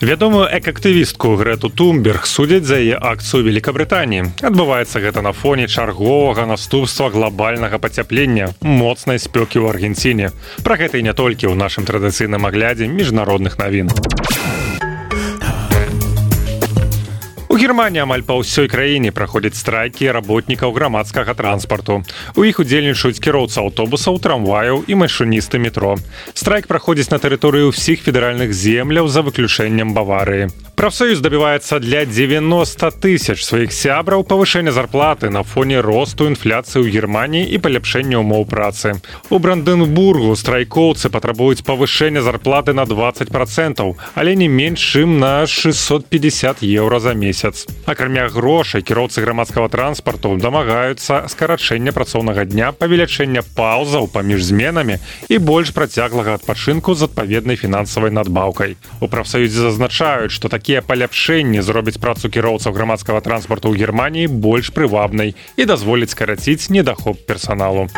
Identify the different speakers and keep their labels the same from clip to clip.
Speaker 1: Вядомую экактывістку Грэту Тумберг судзяць за яе акцыю Великабрытаніі. Адбываецца гэта на фоне чарговага наступства глобальнага пацяплення моцнай спёкі ў Аргенціне. Пра гэта і не толькі ў нашым традыцыйным аглядзе міжнародных навін. Германія амаль па ўсёй краіне праходзяць страйкі работнікаў грамадскага транспарту. У іх удзельнічаюць кіроўцы аўтобусаў, трамваяў і машыністы метро. Страйк праходзіць на тэрыторыю ўсіх федэральных земляў за выключэннем баварыі. Прафсоюз добіваецца для 90 тысяч сваіх сябраў павышэння зарплаты на фоне росту інфляцыі ў Геррманіі і паляпшэння ўмоў працы. У бранденбургу страйкоўцы патрабуюць павышэння зарплаты на 20 процентаў, але не менш чым на 650 еўра за месяц. Акрамя грошай кіроўцы грамадскага транспарту дамагаюцца скарачэння працоўнага дня, павелічэння паўзаў паміж зменамі і больш працяглага адпачынку з адпаведнай фінансавай надбаўкай. У прафсаюзе зазначаюць, што такі такія паляпшэнні зробяць працу кіроўцаў грамадскага транспарту ў германії больш прывабнай і дазволіць скараціць недахоп персаналу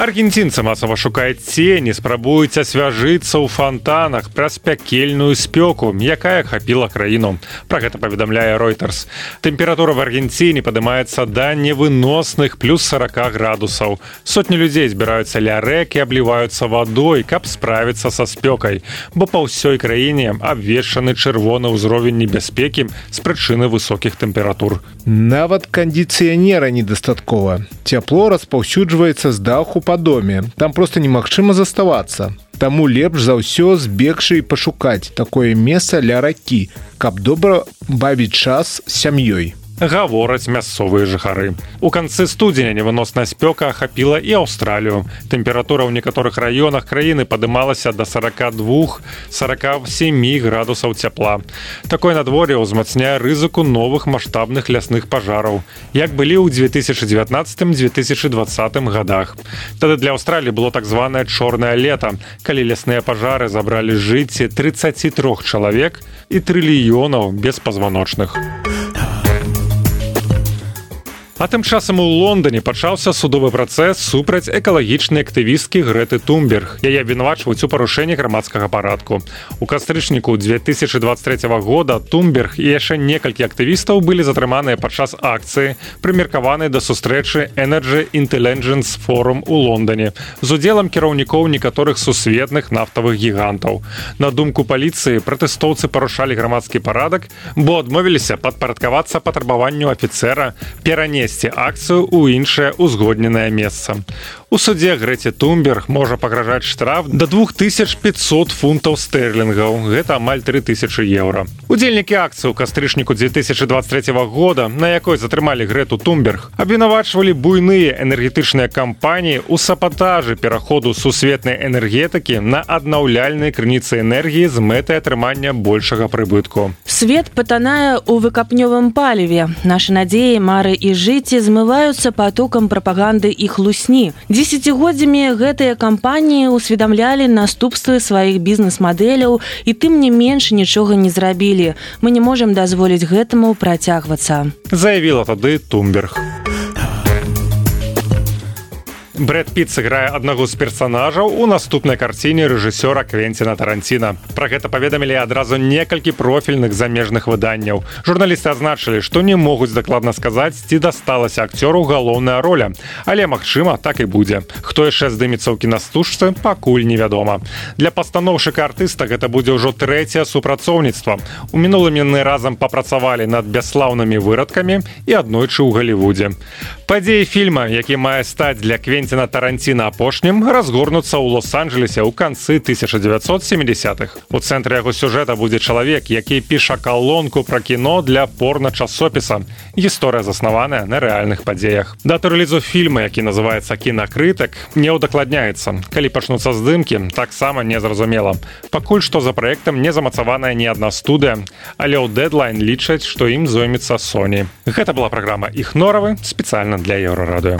Speaker 1: аргенцінцы масава шукаюць цені спрабуюць асвяжыцца ў фонтанах праз пякельную спёку якая хапіла краіну про гэта паведамляе reuters. Тэмпература в аргенціне падымаецца да невыносных плюс 40 градусаў сотні людзей збіраюцца ля рэкі абліваюцца вадой каб справіцца са спёкай бо па ўсёй краіне абвешаны чырвоны ўзровень небяспекі з прычыны высокіх тэмператур
Speaker 2: нават кандыцыянера недастаткова цяпло распаўсюджваецца з даху па доме там просто немагчыма заставацца. Таму лепш за ўсё збегшы і пашукаць такое месца ля ракі каб добра бавіць час сям'ёй
Speaker 1: гавораць мясцовыя жыхары. У канцы студзеня невыносная спёка ахапіла і Аўстралію. Тэмпература ў некаторых раёнах краіны падымалася да 42 47 градусаў цяпла. Такое надвор'е ўзмацняе рызыку новых маштабных лясных пажараў, як былі ў 2019-2020 годах. Тады для Аўстраліі было так званае чорнае лета, калі лясныя пажары забралі жыцці 33 чалавек і трыльёнаў беспазваночных. А тым часам у Лондоне пачаўся судовы працэс супраць экалагічнай актывісткі Грэты Тумберг. Яе абвінавачваюць у парушэнні грамадскага парадку. У кастрычніку 2023 года Тумберг і яшчэ некалькі актывістаў былі затрыманыя падчас акцыі, прымеркаванай да сустрэчы Energy Intelligence форум у Лондоне з удзелам кіраўнікоў некаторых сусветных нафтавых гігантаў. На думку паліцыі пратэстоўцы парушалі грамадскі парадак, бо адмовіліся падпарадкавацца патрабаванню афіцера перанесці перанесці акцыю ў іншае ўзгодненае месца. У судзе Грэці Тумберг можа пагражаць штраф да 2500 фунтаў стэрлінгаў. Гэта амаль 3000 еўра. Удзельнікі акцыі ў кастрычніку 2023 года, на якой затрымалі Грэту Тумберг, абвінавачвалі буйныя энергетычныя кампаніі ў сапатажы пераходу сусветнай энергетыкі на аднаўляльнай крыніцы энергіі з мэтай атрымання большага прыбытку.
Speaker 3: Свет патанае ў выкапнёвым паліве. Нашы надзеі, мары і жыцці змываюцца потокам прапаганды іх лусні десятгоддзямі гэтыя кампаніі усведамлялі наступствы сваіх бізнес-мадэляў і тым не менш нічога не зрабілі. Мы не можемм дазволіць гэтаму працягвацца.
Speaker 1: Заявіла тады тумберг Брэд Піт сыграе аднаго з персанажаў у наступнай карціне рэжысёра Квенціна Таранціна. Пра гэта паведамілі адразу некалькі профільных замежных выданняў. Журналісты адзначылі, што не могуць дакладна сказаць, ці дасталася акцёру галоўная роля. Але магчыма, так і будзе. Хто яшчэ здымецца ў кінастужцы, пакуль невядома. Для пастаноўшыка артыста гэта будзе ўжо трэцяе супрацоўніцтва. У мінулым яны разам папрацавалі над бяслаўнымі вырадкамі і аднойчы ў галівудзе. Падзеі фільма, які мае стаць для квенці квенціна таранціна апошнім разгорнуцца ў лос-анджелесе ў канцы 1970-х у цэнтры яго сюжэта будзе чалавек які піша калонку пра кіно для порна часопіса гісторыя заснаваная на рэальных падзеях. Дату рэлізу фільма які называется кінакрытак не ўдакладняецца. Калі пачнуцца здымкі таксама незразумела. Пакуль што за праектам не замацаваная ні адна студыя але ў дэдлайн лічаць што ім зоймецца Соні гэта была праграма іх норавы спецыяльна для еўрарадыо